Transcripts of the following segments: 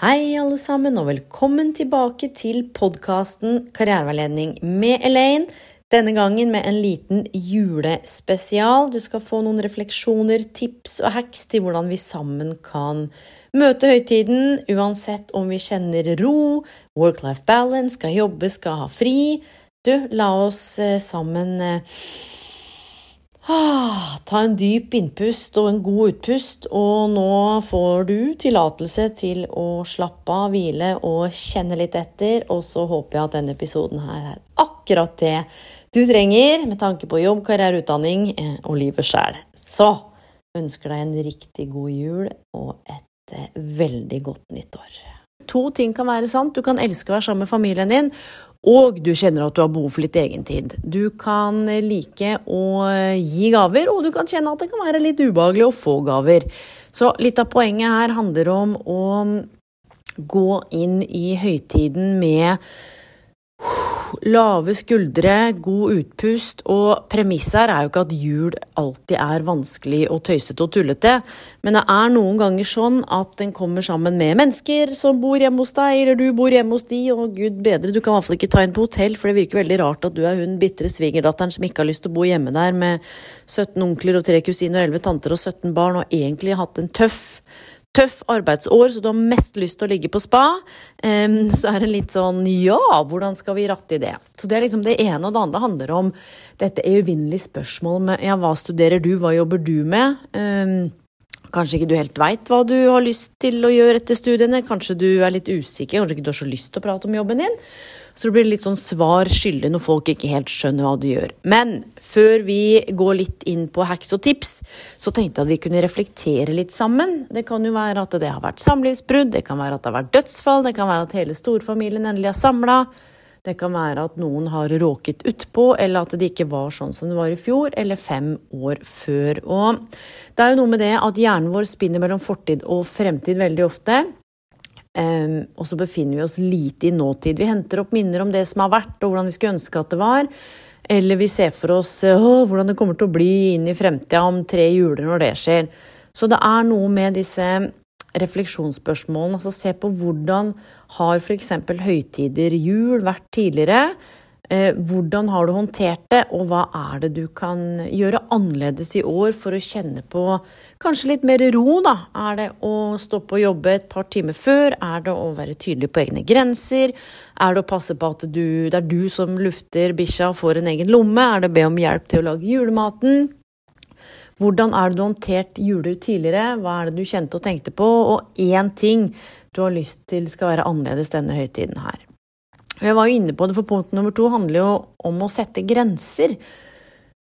Hei, alle sammen, og velkommen tilbake til podkasten Karriereveiledning med Elaine. Denne gangen med en liten julespesial. Du skal få noen refleksjoner, tips og hacks til hvordan vi sammen kan møte høytiden, uansett om vi kjenner ro, work-life balance, skal jobbe, skal ha fri. Du, la oss eh, sammen eh, Ah, ta en dyp innpust og en god utpust, og nå får du tillatelse til å slappe av, hvile og kjenne litt etter, og så håper jeg at denne episoden her er akkurat det du trenger med tanke på jobb, karriere, utdanning eh, og livet sjæl. Så ønsker deg en riktig god jul og et veldig godt nyttår. To ting kan være sant. Du kan elske å være sammen med familien din, og du kjenner at du har behov for litt egentid. Du kan like å gi gaver, og du kan kjenne at det kan være litt ubehagelig å få gaver. Så litt av poenget her handler om å gå inn i høytiden med Lave skuldre, god utpust, og premisset her er jo ikke at jul alltid er vanskelig og tøysete og tullete, men det er noen ganger sånn at den kommer sammen med mennesker som bor hjemme hos deg, eller du bor hjemme hos de, og gud bedre, du kan i hvert fall ikke ta inn på hotell, for det virker veldig rart at du er hun bitre svigerdatteren som ikke har lyst til å bo hjemme der med 17 onkler og tre kusiner og 11 tanter og 17 barn, og egentlig hatt en tøff tøff arbeidsår, så du har mest lyst til å ligge på spa, så er det litt sånn ja, hvordan skal vi ratte i det? Så det er liksom det ene, og det andre handler om dette evinnelige spørsmålet med ja, hva studerer du, hva jobber du med? Kanskje ikke du helt veit hva du har lyst til å gjøre etter studiene, kanskje du er litt usikker, kanskje ikke du har så lyst til å prate om jobben din. Så det blir litt sånn svar skyldig når folk ikke helt skjønner hva du gjør. Men før vi går litt inn på hacks og tips, så tenkte jeg at vi kunne reflektere litt sammen. Det kan jo være at det har vært samlivsbrudd, det kan være at det har vært dødsfall, det kan være at hele storfamilien endelig er samla. Det kan være at noen har råket utpå, eller at det ikke var sånn som det var i fjor, eller fem år før. Og det er jo noe med det at hjernen vår spinner mellom fortid og fremtid veldig ofte. Um, og så befinner vi oss lite i nåtid. Vi henter opp minner om det som har vært, og hvordan vi skulle ønske at det var. Eller vi ser for oss å, hvordan det kommer til å bli inn i fremtida om tre juler når det skjer. Så det er noe med disse refleksjonsspørsmålene. Altså se på hvordan har f.eks. høytider, jul, vært tidligere? Eh, hvordan har du håndtert det, og hva er det du kan gjøre annerledes i år for å kjenne på kanskje litt mer ro, da? Er det å stå på og jobbe et par timer før? Er det å være tydelig på egne grenser? Er det å passe på at du, det er du som lufter bikkja og får en egen lomme? Er det å be om hjelp til å lage julematen? Hvordan er det du håndtert juler tidligere? Hva er det du kjente og tenkte på? Og én ting du har lyst til skal være annerledes denne høytiden her. Jeg var jo inne på det, for punkt nummer to handler jo om å sette grenser.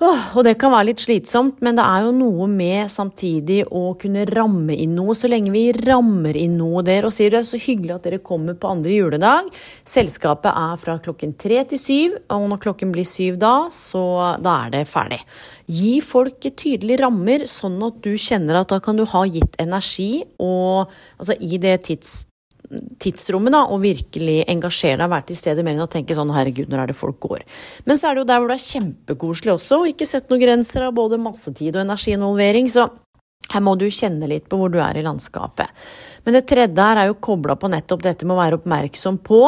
Og det kan være litt slitsomt, men det er jo noe med samtidig å kunne ramme inn noe. Så lenge vi rammer inn noe der og sier det er så hyggelig at dere kommer på andre juledag. Selskapet er fra klokken tre til syv, og når klokken blir syv da, så da er det ferdig. Gi folk tydelige rammer, sånn at du kjenner at da kan du ha gitt energi, og altså i det tids tidsrommet da, og virkelig engasjere deg, være til stede mer enn å tenke sånn herregud, når er det folk går. Men så er det jo der hvor det er kjempekoselig også, og ikke sett noen grenser av både massetid og energiinvolvering, så her må du kjenne litt på hvor du er i landskapet. Men det tredje her er jo kobla på nettopp dette med å være oppmerksom på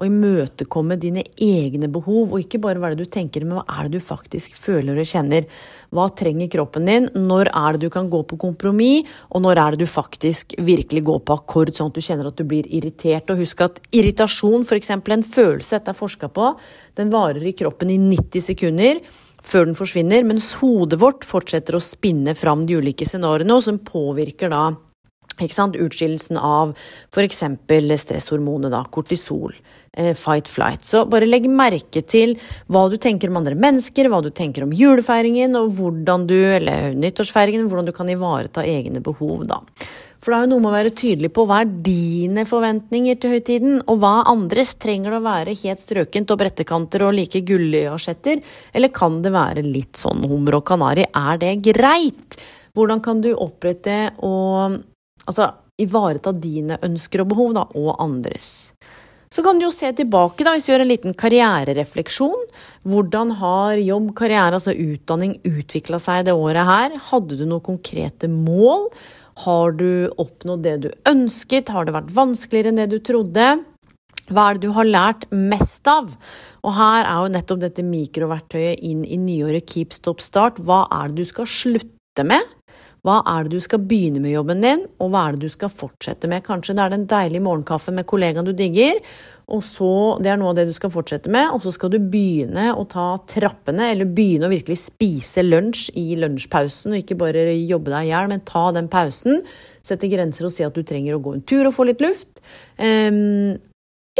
og imøtekomme dine egne behov, og ikke bare hva er det du tenker, men hva er det du faktisk føler og kjenner. Hva trenger kroppen din? Når er det du kan gå på kompromiss, og når er det du faktisk virkelig går på akkord, sånn at du kjenner at du blir irritert? Og husk at irritasjon, f.eks. en følelse dette er forska på, den varer i kroppen i 90 sekunder før den forsvinner, mens hodet vårt fortsetter å spinne fram de ulike scenarioene, som påvirker da? Utskillelsen av f.eks. stresshormonet, da, kortisol, eh, fight flight. Så bare legg merke til hva du tenker om andre mennesker, hva du tenker om julefeiringen, og hvordan du, eller nyttårsfeiringen, hvordan du kan ivareta egne behov, da. For det er jo noe med å være tydelig på hva er dine forventninger til høytiden, og hva andres. Trenger det å være helt strøkent og brettekanter og like gullasjetter, eller kan det være litt sånn hummer og kanari? Er det greit? Hvordan kan du opprette og altså, ivareta dine ønsker og behov, da, og andres? Så kan du jo se tilbake, da, hvis vi gjør en liten karriererefleksjon. Hvordan har jobb, karriere, altså utdanning, utvikla seg det året her? Hadde du noen konkrete mål? Har du oppnådd det du ønsket? Har det vært vanskeligere enn det du trodde? Hva er det du har lært mest av? Og her er jo nettopp dette mikroverktøyet inn i nyåret Keep Stop Start. Hva er det du skal slutte med? Hva er det du skal begynne med jobben din, og hva er det du skal fortsette med? Kanskje det er den deilige morgenkaffen med kollegaen du digger, og så, det er noe av det du skal fortsette med, og så skal du begynne å ta trappene, eller begynne å virkelig spise lunsj i lunsjpausen, og ikke bare jobbe deg i hjel, men ta den pausen. Sette grenser og si at du trenger å gå en tur og få litt luft. Um,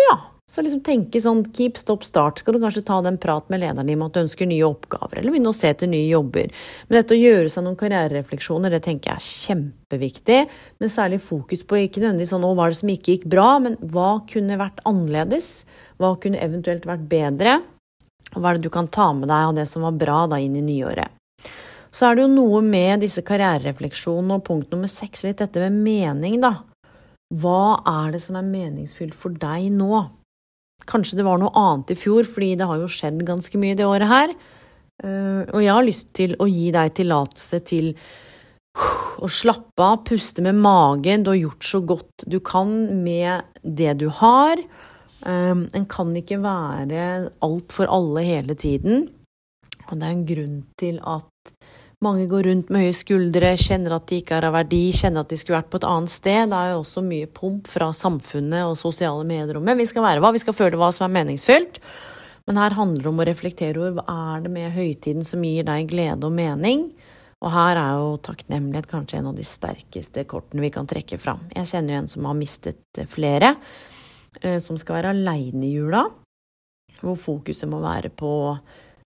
ja, så liksom tenke sånn keep, stop, start. Skal du kanskje ta den prat med lederen din om at du ønsker nye oppgaver, eller begynne å se etter nye jobber. Men dette å gjøre seg noen karriererefleksjoner, det tenker jeg er kjempeviktig. Med særlig fokus på ikke nødvendigvis sånn 'å, hva er det som ikke gikk bra', men hva kunne vært annerledes? Hva kunne eventuelt vært bedre? Og hva er det du kan ta med deg av det som var bra da inn i nyåret? Så er det jo noe med disse karriererefleksjonene og punkt nummer seks, litt dette med mening, da. Hva er det som er meningsfylt for deg nå? Kanskje det var noe annet i fjor, fordi det har jo skjedd ganske mye det året her. Eh, og jeg har lyst til å gi deg tillatelse til å slappe av, puste med magen. Du har gjort så godt du kan med det du har. Eh, en kan ikke være alt for alle hele tiden. Og det er en grunn til at mange går rundt med høye skuldre, kjenner at de ikke har verdi, kjenner at de skulle vært på et annet sted. Det er jo også mye pomp fra samfunnet og sosiale medier om Vi skal være hva, vi skal føle hva som er meningsfylt. Men her handler det om å reflektere over hva er det med høytiden som gir deg glede og mening. Og her er jo takknemlighet kanskje en av de sterkeste kortene vi kan trekke fram. Jeg kjenner jo en som har mistet flere, eh, som skal være aleine i jula, hvor fokuset må være på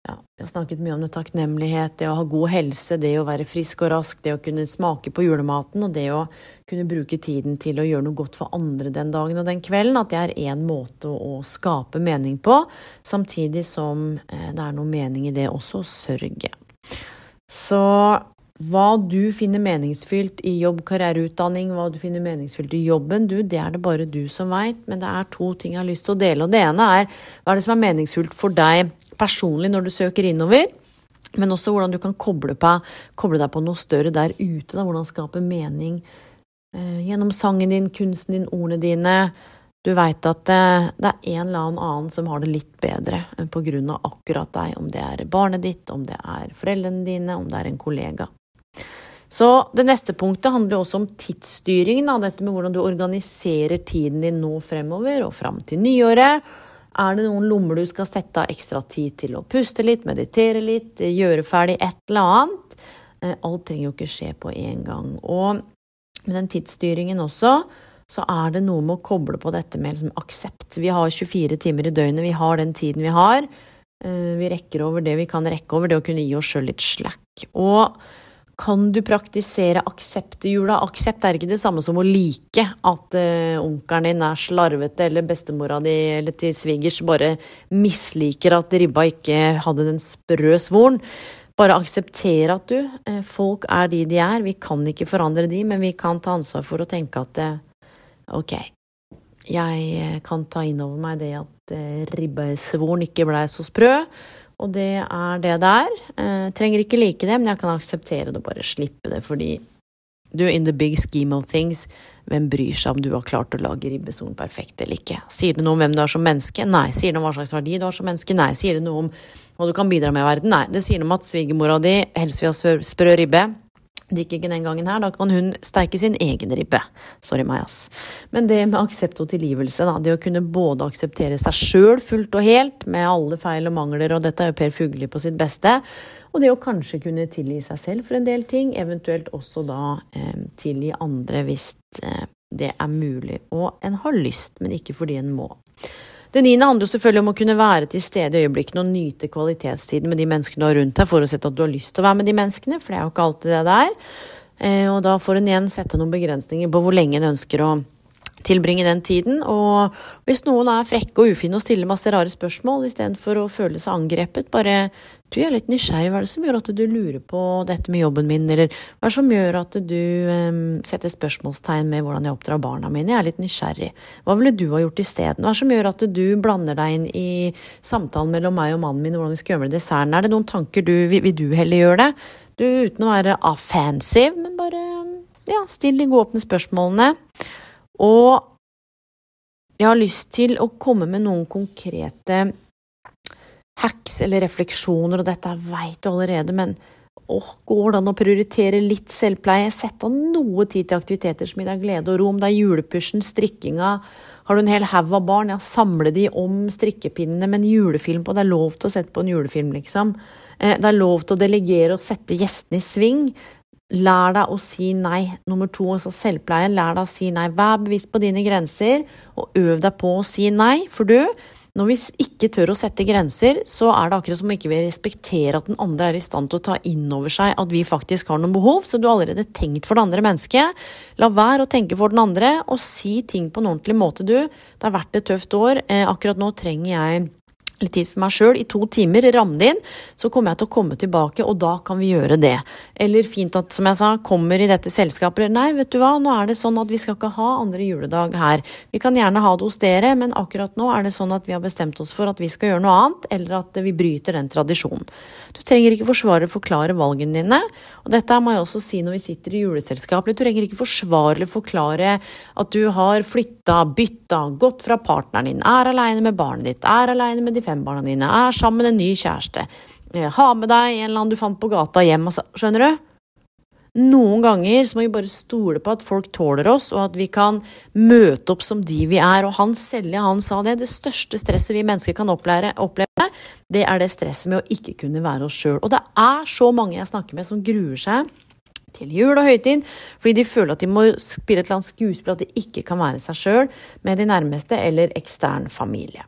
ja, vi har snakket mye om det takknemlighet, det å ha god helse, det å være frisk og rask, det å kunne smake på julematen og det å kunne bruke tiden til å gjøre noe godt for andre den dagen og den kvelden, at det er én måte å skape mening på, samtidig som eh, det er noe mening i det også å sørge. Så hva du finner meningsfylt i jobb, karriereutdanning, hva du finner meningsfylt i jobben, du, det er det bare du som veit, men det er to ting jeg har lyst til å dele, og det ene er hva er det som er meningsfylt for deg personlig når du søker innover. Men også hvordan du kan koble, på, koble deg på noe større der ute. Da, hvordan skape mening eh, gjennom sangen din, kunsten din, ordene dine. Du veit at det, eh, det, er en eller annen som har det litt bedre på grunn av akkurat deg. Om det er barnet ditt, om det er foreldrene dine, om det er en kollega. Så det neste punktet handler også om tidsstyring. Da, dette med hvordan du organiserer tiden din nå fremover og fram til nyåret. Er det noen lommer du skal sette av ekstra tid til å puste litt, meditere litt, gjøre ferdig et eller annet? Eh, alt trenger jo ikke skje på en gang. Og med den tidsstyringen også, så er det noe med å koble på dette med liksom aksept. Vi har 24 timer i døgnet, vi har den tiden vi har. Eh, vi rekker over det vi kan rekke over, det å kunne gi oss sjøl litt slack. Og kan du praktisere aksept i jula? Aksept er ikke det samme som å like at uh, onkelen din er slarvete, eller bestemora di eller til svigers bare misliker at ribba ikke hadde den sprø svoren. Bare akseptere at du, uh, folk er de de er, vi kan ikke forandre de, men vi kan ta ansvar for å tenke at uh, ok, jeg kan ta inn over meg det at uh, ribbesvoren ikke blei så sprø. Og det er det det er. Eh, trenger ikke like det, men jeg kan akseptere det og bare slippe det, fordi du, in the big scheme of things, hvem bryr seg om du har klart å lage ribbesolen perfekt eller ikke? Sier det noe om hvem du er som menneske? Nei. Sier det noe om hva slags verdi du har som menneske? Nei. Sier det noe om hva du kan bidra med i verden? Nei. Det sier noe om at svigermora di helst vil ha sprø ribbe. Det gikk ikke den gangen her, da kan hun steike sin egen ribbe. Sorry meg, ass. Men det med aksept og tilgivelse, da. Det å kunne både akseptere seg sjøl fullt og helt, med alle feil og mangler, og dette er jo Per Fugli på sitt beste. Og det å kanskje kunne tilgi seg selv for en del ting, eventuelt også da eh, tilgi andre hvis eh, det er mulig. Og en har lyst, men ikke fordi en må. Det niende handler jo selvfølgelig om å kunne være til stede i øyeblikkene og nyte kvalitetstiden med de menneskene du har rundt deg, forutsatt at du har lyst til å være med de menneskene, for det er jo ikke alltid det det er. Eh, og da får en igjen sette noen begrensninger på hvor lenge en ønsker å tilbringe den tiden. Og hvis noen er frekke og ufine og stiller masse rare spørsmål istedenfor å føle seg angrepet, bare du er litt nysgjerrig. Hva er det som gjør at du lurer på dette med jobben min, eller hva er det som gjør at du um, setter spørsmålstegn med hvordan jeg oppdrar barna mine? Jeg er litt nysgjerrig. Hva ville du ha gjort isteden? Hva er det som gjør at du blander deg inn i samtalen mellom meg og mannen min, hvordan vi skal gjøre med desserten? Er det noen tanker du vil, vil du heller gjøre det? Du, uten å være offensive, men bare ja, still de gode åpne spørsmålene. Og jeg har lyst til å komme med noen konkrete hacks eller refleksjoner, og dette veit du allerede, men åh, går det an å prioritere litt selvpleie? Sette av noe tid til aktiviteter som gir deg glede og ro, om det er julepushen, strikkinga, har du en hel haug av barn, ja, samle de om strikkepinnene med en julefilm på, det er lov til å sette på en julefilm, liksom. Eh, det er lov til å delegere og sette gjestene i sving. Lær deg å si nei. Nummer to, altså selvpleie. Lær deg å si nei. Vær bevisst på dine grenser, og øv deg på å si nei. For du, når vi ikke tør å sette grenser, så er det akkurat som om ikke vi respekterer at den andre er i stand til å ta inn over seg at vi faktisk har noen behov, så du har allerede tenkt for det andre mennesket. La være å tenke for den andre, og si ting på en ordentlig måte, du. Det har vært et tøft år. Eh, akkurat nå trenger jeg litt tid for meg sjøl i to timer, ramme det inn, så kommer jeg til å komme tilbake, og da kan vi gjøre det. Eller fint at, som jeg sa, kommer i dette selskapet, eller nei, vet du hva, nå er det sånn at vi skal ikke ha andre juledag her. Vi kan gjerne ha det hos dere, men akkurat nå er det sånn at vi har bestemt oss for at vi skal gjøre noe annet, eller at vi bryter den tradisjonen. Du trenger ikke forsvare eller forklare valgene dine, og dette må jeg også si når vi sitter i juleselskap. Du trenger ikke forsvare eller forklare at du har flytta, bytta, gått fra partneren din, er aleine med barnet ditt, er aleine med de fem barna dine, er sammen med en ny kjæreste, eh, ha med deg en eller annen du fant på gata hjem, altså, skjønner du? Noen ganger så må vi bare stole på at folk tåler oss, og at vi kan møte opp som de vi er. Og han Selje han sa det, det største stresset vi mennesker kan oppleve, oppleve det er det stresset med å ikke kunne være oss sjøl. Og det er så mange jeg snakker med som gruer seg til jul og høytid, fordi de føler at de må spille et eller annet skuespill, at de ikke kan være seg sjøl med de nærmeste eller ekstern familie.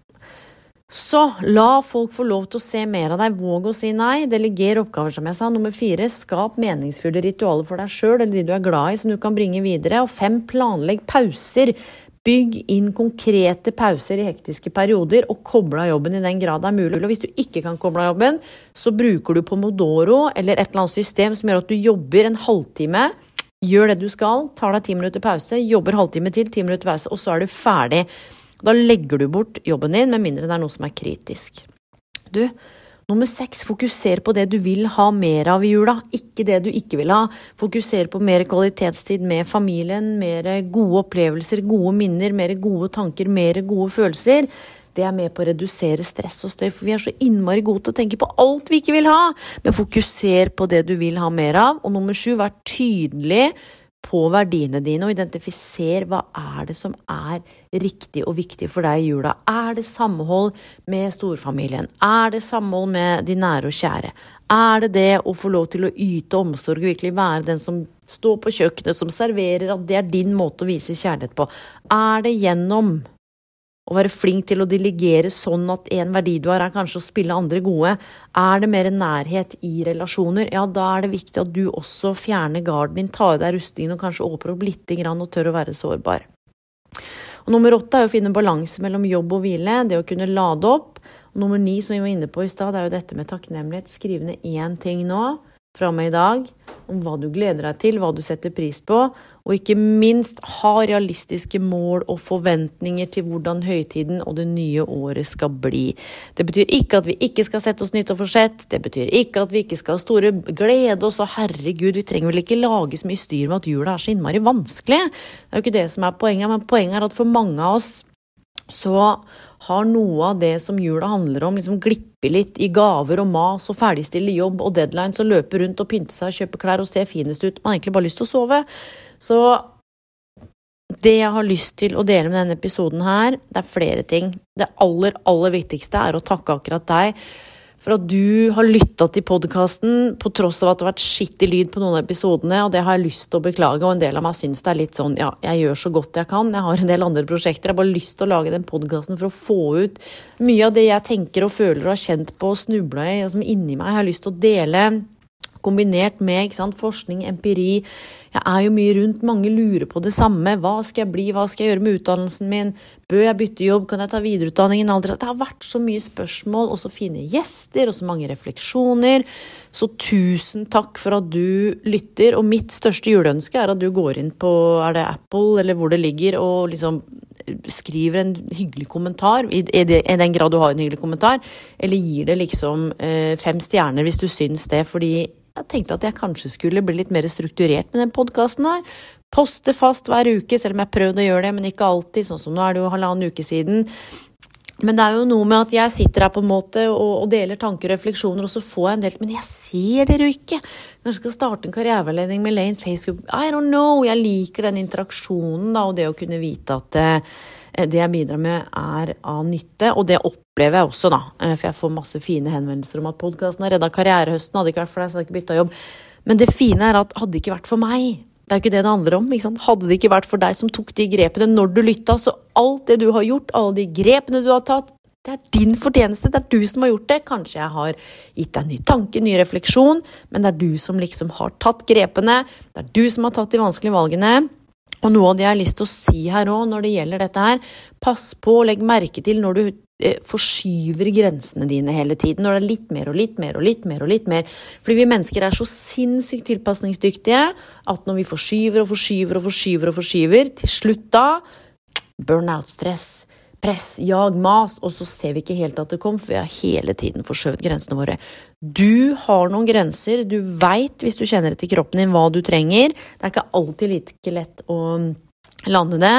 Så la folk få lov til å se mer av deg. Våg å si nei. Deleger oppgaver, som jeg sa. Nummer fire, skap meningsfulle ritualer for deg sjøl eller de du er glad i, som du kan bringe videre. Og fem, planlegg pauser. Bygg inn konkrete pauser i hektiske perioder, og koble av jobben i den grad det er mulig. Og hvis du ikke kan koble av jobben, så bruker du Pomodoro eller et eller annet system som gjør at du jobber en halvtime. Gjør det du skal, tar deg ti minutter pause, jobber halvtime til, ti minutter pause, og så er du ferdig. Da legger du bort jobben din, med mindre det er noe som er kritisk. Du, nummer seks, fokuser på det du vil ha mer av i jula, ikke det du ikke vil ha. Fokuser på mer kvalitetstid med familien, mer gode opplevelser, gode minner, mer gode tanker, mer gode følelser. Det er med på å redusere stress og støy, for vi er så innmari gode til å tenke på alt vi ikke vil ha. Men fokuser på det du vil ha mer av. Og nummer sju, vær tydelig på verdiene dine, og identifiser hva er det som er riktig og viktig for deg i jula. Er det samhold med storfamilien? Er det samhold med de nære og kjære? Er det det å få lov til å yte omsorg virkelig være den som står på kjøkkenet, som serverer, at det er din måte å vise kjærlighet på? Er det gjennom å være flink til å delegere sånn at en verdi du har, er kanskje å spille andre gode. Er det mer nærhet i relasjoner, ja, da er det viktig at du også fjerner garden din, tar av deg rustningen og kanskje åpner opp grann og tør å være sårbar. Og nummer åtte er å finne balanse mellom jobb og hvile, det å kunne lade opp. Og nummer ni, som vi var inne på i stad, er jo dette med takknemlighet. Skriv ned én ting nå fra meg i dag om hva du gleder deg til, hva du setter pris på, og ikke minst ha realistiske mål og forventninger til hvordan høytiden og det nye året skal bli. Det betyr ikke at vi ikke skal sette oss nyttårsforsett, det betyr ikke at vi ikke skal ha store glede oss, og herregud, vi trenger vel ikke lage så mye styr med at jula er så innmari vanskelig. Det er jo ikke det som er poenget, men poenget er at for mange av oss så har noe av det som jula handler om, liksom glippe litt i gaver og mas og ferdigstille jobb og deadlines og løpe rundt og pynte seg og kjøpe klær og se finest ut. Man har egentlig bare lyst til å sove. Så det jeg har lyst til å dele med denne episoden her, det er flere ting. Det aller, aller viktigste er å takke akkurat deg for at du har lytta til podkasten på tross av at det har vært skittig lyd på noen av episodene, og det har jeg lyst til å beklage, og en del av meg syns det er litt sånn ja, jeg gjør så godt jeg kan, jeg har en del andre prosjekter, jeg har bare lyst til å lage den podkasten for å få ut mye av det jeg tenker og føler og har kjent på og snubla i, som inni meg, jeg har lyst til å dele kombinert med sant, forskning, empiri. Jeg er jo mye rundt, mange lurer på det samme. Hva skal jeg bli, hva skal jeg gjøre med utdannelsen min? Bør jeg bytte jobb, kan jeg ta videreutdanningen? Aldri. Det har vært så mye spørsmål, og så fine gjester, og så mange refleksjoner. Så tusen takk for at du lytter, og mitt største juleønske er at du går inn på er det Apple eller hvor det ligger, og liksom skriver en hyggelig kommentar, i, den grad du har en hyggelig kommentar, eller gir det liksom eh, fem stjerner hvis du syns det, fordi jeg tenkte at jeg kanskje skulle bli litt mer strukturert med den podkasten her. Poste fast hver uke, selv om jeg har prøvd å gjøre det, men ikke alltid, sånn som nå er det jo halvannen uke siden. Men det er jo noe med at jeg sitter her på en måte og, og, deler tanker og refleksjoner, og så får jeg en del Men jeg ser dere jo ikke! Når jeg skal starte en karriereveiledning med Lane Facebook I don't know! Jeg liker den interaksjonen da, og det å kunne vite at eh, det jeg bidrar med, er av nytte. Og det opplever jeg også, da. Eh, for jeg får masse fine henvendelser om at podkasten har redda karrierehøsten. Hadde ikke vært for deg, så hadde jeg ikke bytta jobb. Men det fine er at hadde det ikke vært for meg, det er jo ikke det det handler om. Hadde det ikke vært for deg som tok de grepene når du lytta, så alt det du har gjort, alle de grepene du har tatt, det er din fortjeneste. Det er du som har gjort det. Kanskje jeg har gitt deg en ny tanke, en ny refleksjon, men det er du som liksom har tatt grepene. Det er du som har tatt de vanskelige valgene. Og noe av det jeg har lyst til å si her òg når det gjelder dette her, pass på og legg merke til når du forskyver grensene dine hele tiden, når det er litt mer og litt mer og litt mer og litt mer. Fordi vi mennesker er så sinnssykt tilpasningsdyktige at når vi forskyver og forskyver og forskyver og forskyver, til slutt da burnout-stress press, jag, mas, og så ser vi ikke helt at det kom, for vi har hele tiden forskjøvet grensene våre. Du har noen grenser, du veit hvis du kjenner etter kroppen din hva du trenger. Det er ikke alltid like lett å lande det,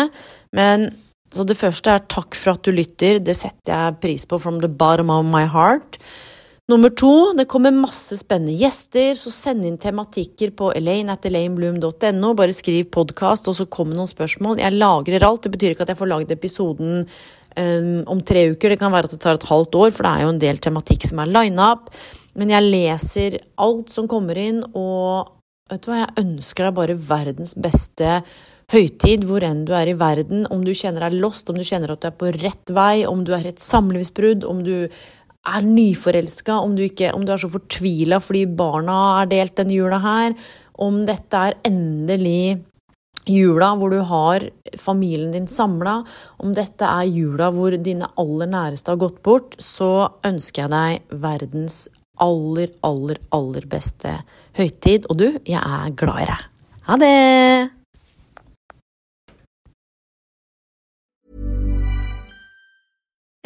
men så det første er takk for at du lytter, det setter jeg pris på from the bottom of my heart. Nummer to, det kommer masse spennende gjester, så send inn tematikker på elaine.elainebloom.no. Bare skriv podkast, og så kommer noen spørsmål. Jeg lagrer alt. Det betyr ikke at jeg får lagd episoden um, om tre uker. Det kan være at det tar et halvt år, for det er jo en del tematikk som er lina up. Men jeg leser alt som kommer inn, og vet du hva, jeg ønsker deg bare verdens beste høytid hvor enn du er i verden, om du kjenner deg lost, om du kjenner at du er på rett vei, om du er et samlivsbrudd, om du er nyforelska, om, om, du er så fortvila fordi barna er delt denne jula her, om dette er endelig jula hvor du har familien din samla, om dette er jula hvor dine aller næreste har gått bort, så ønsker jeg deg verdens aller, aller, aller beste høytid. Og du, jeg er glad i deg. Ha det!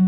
Mm-hmm.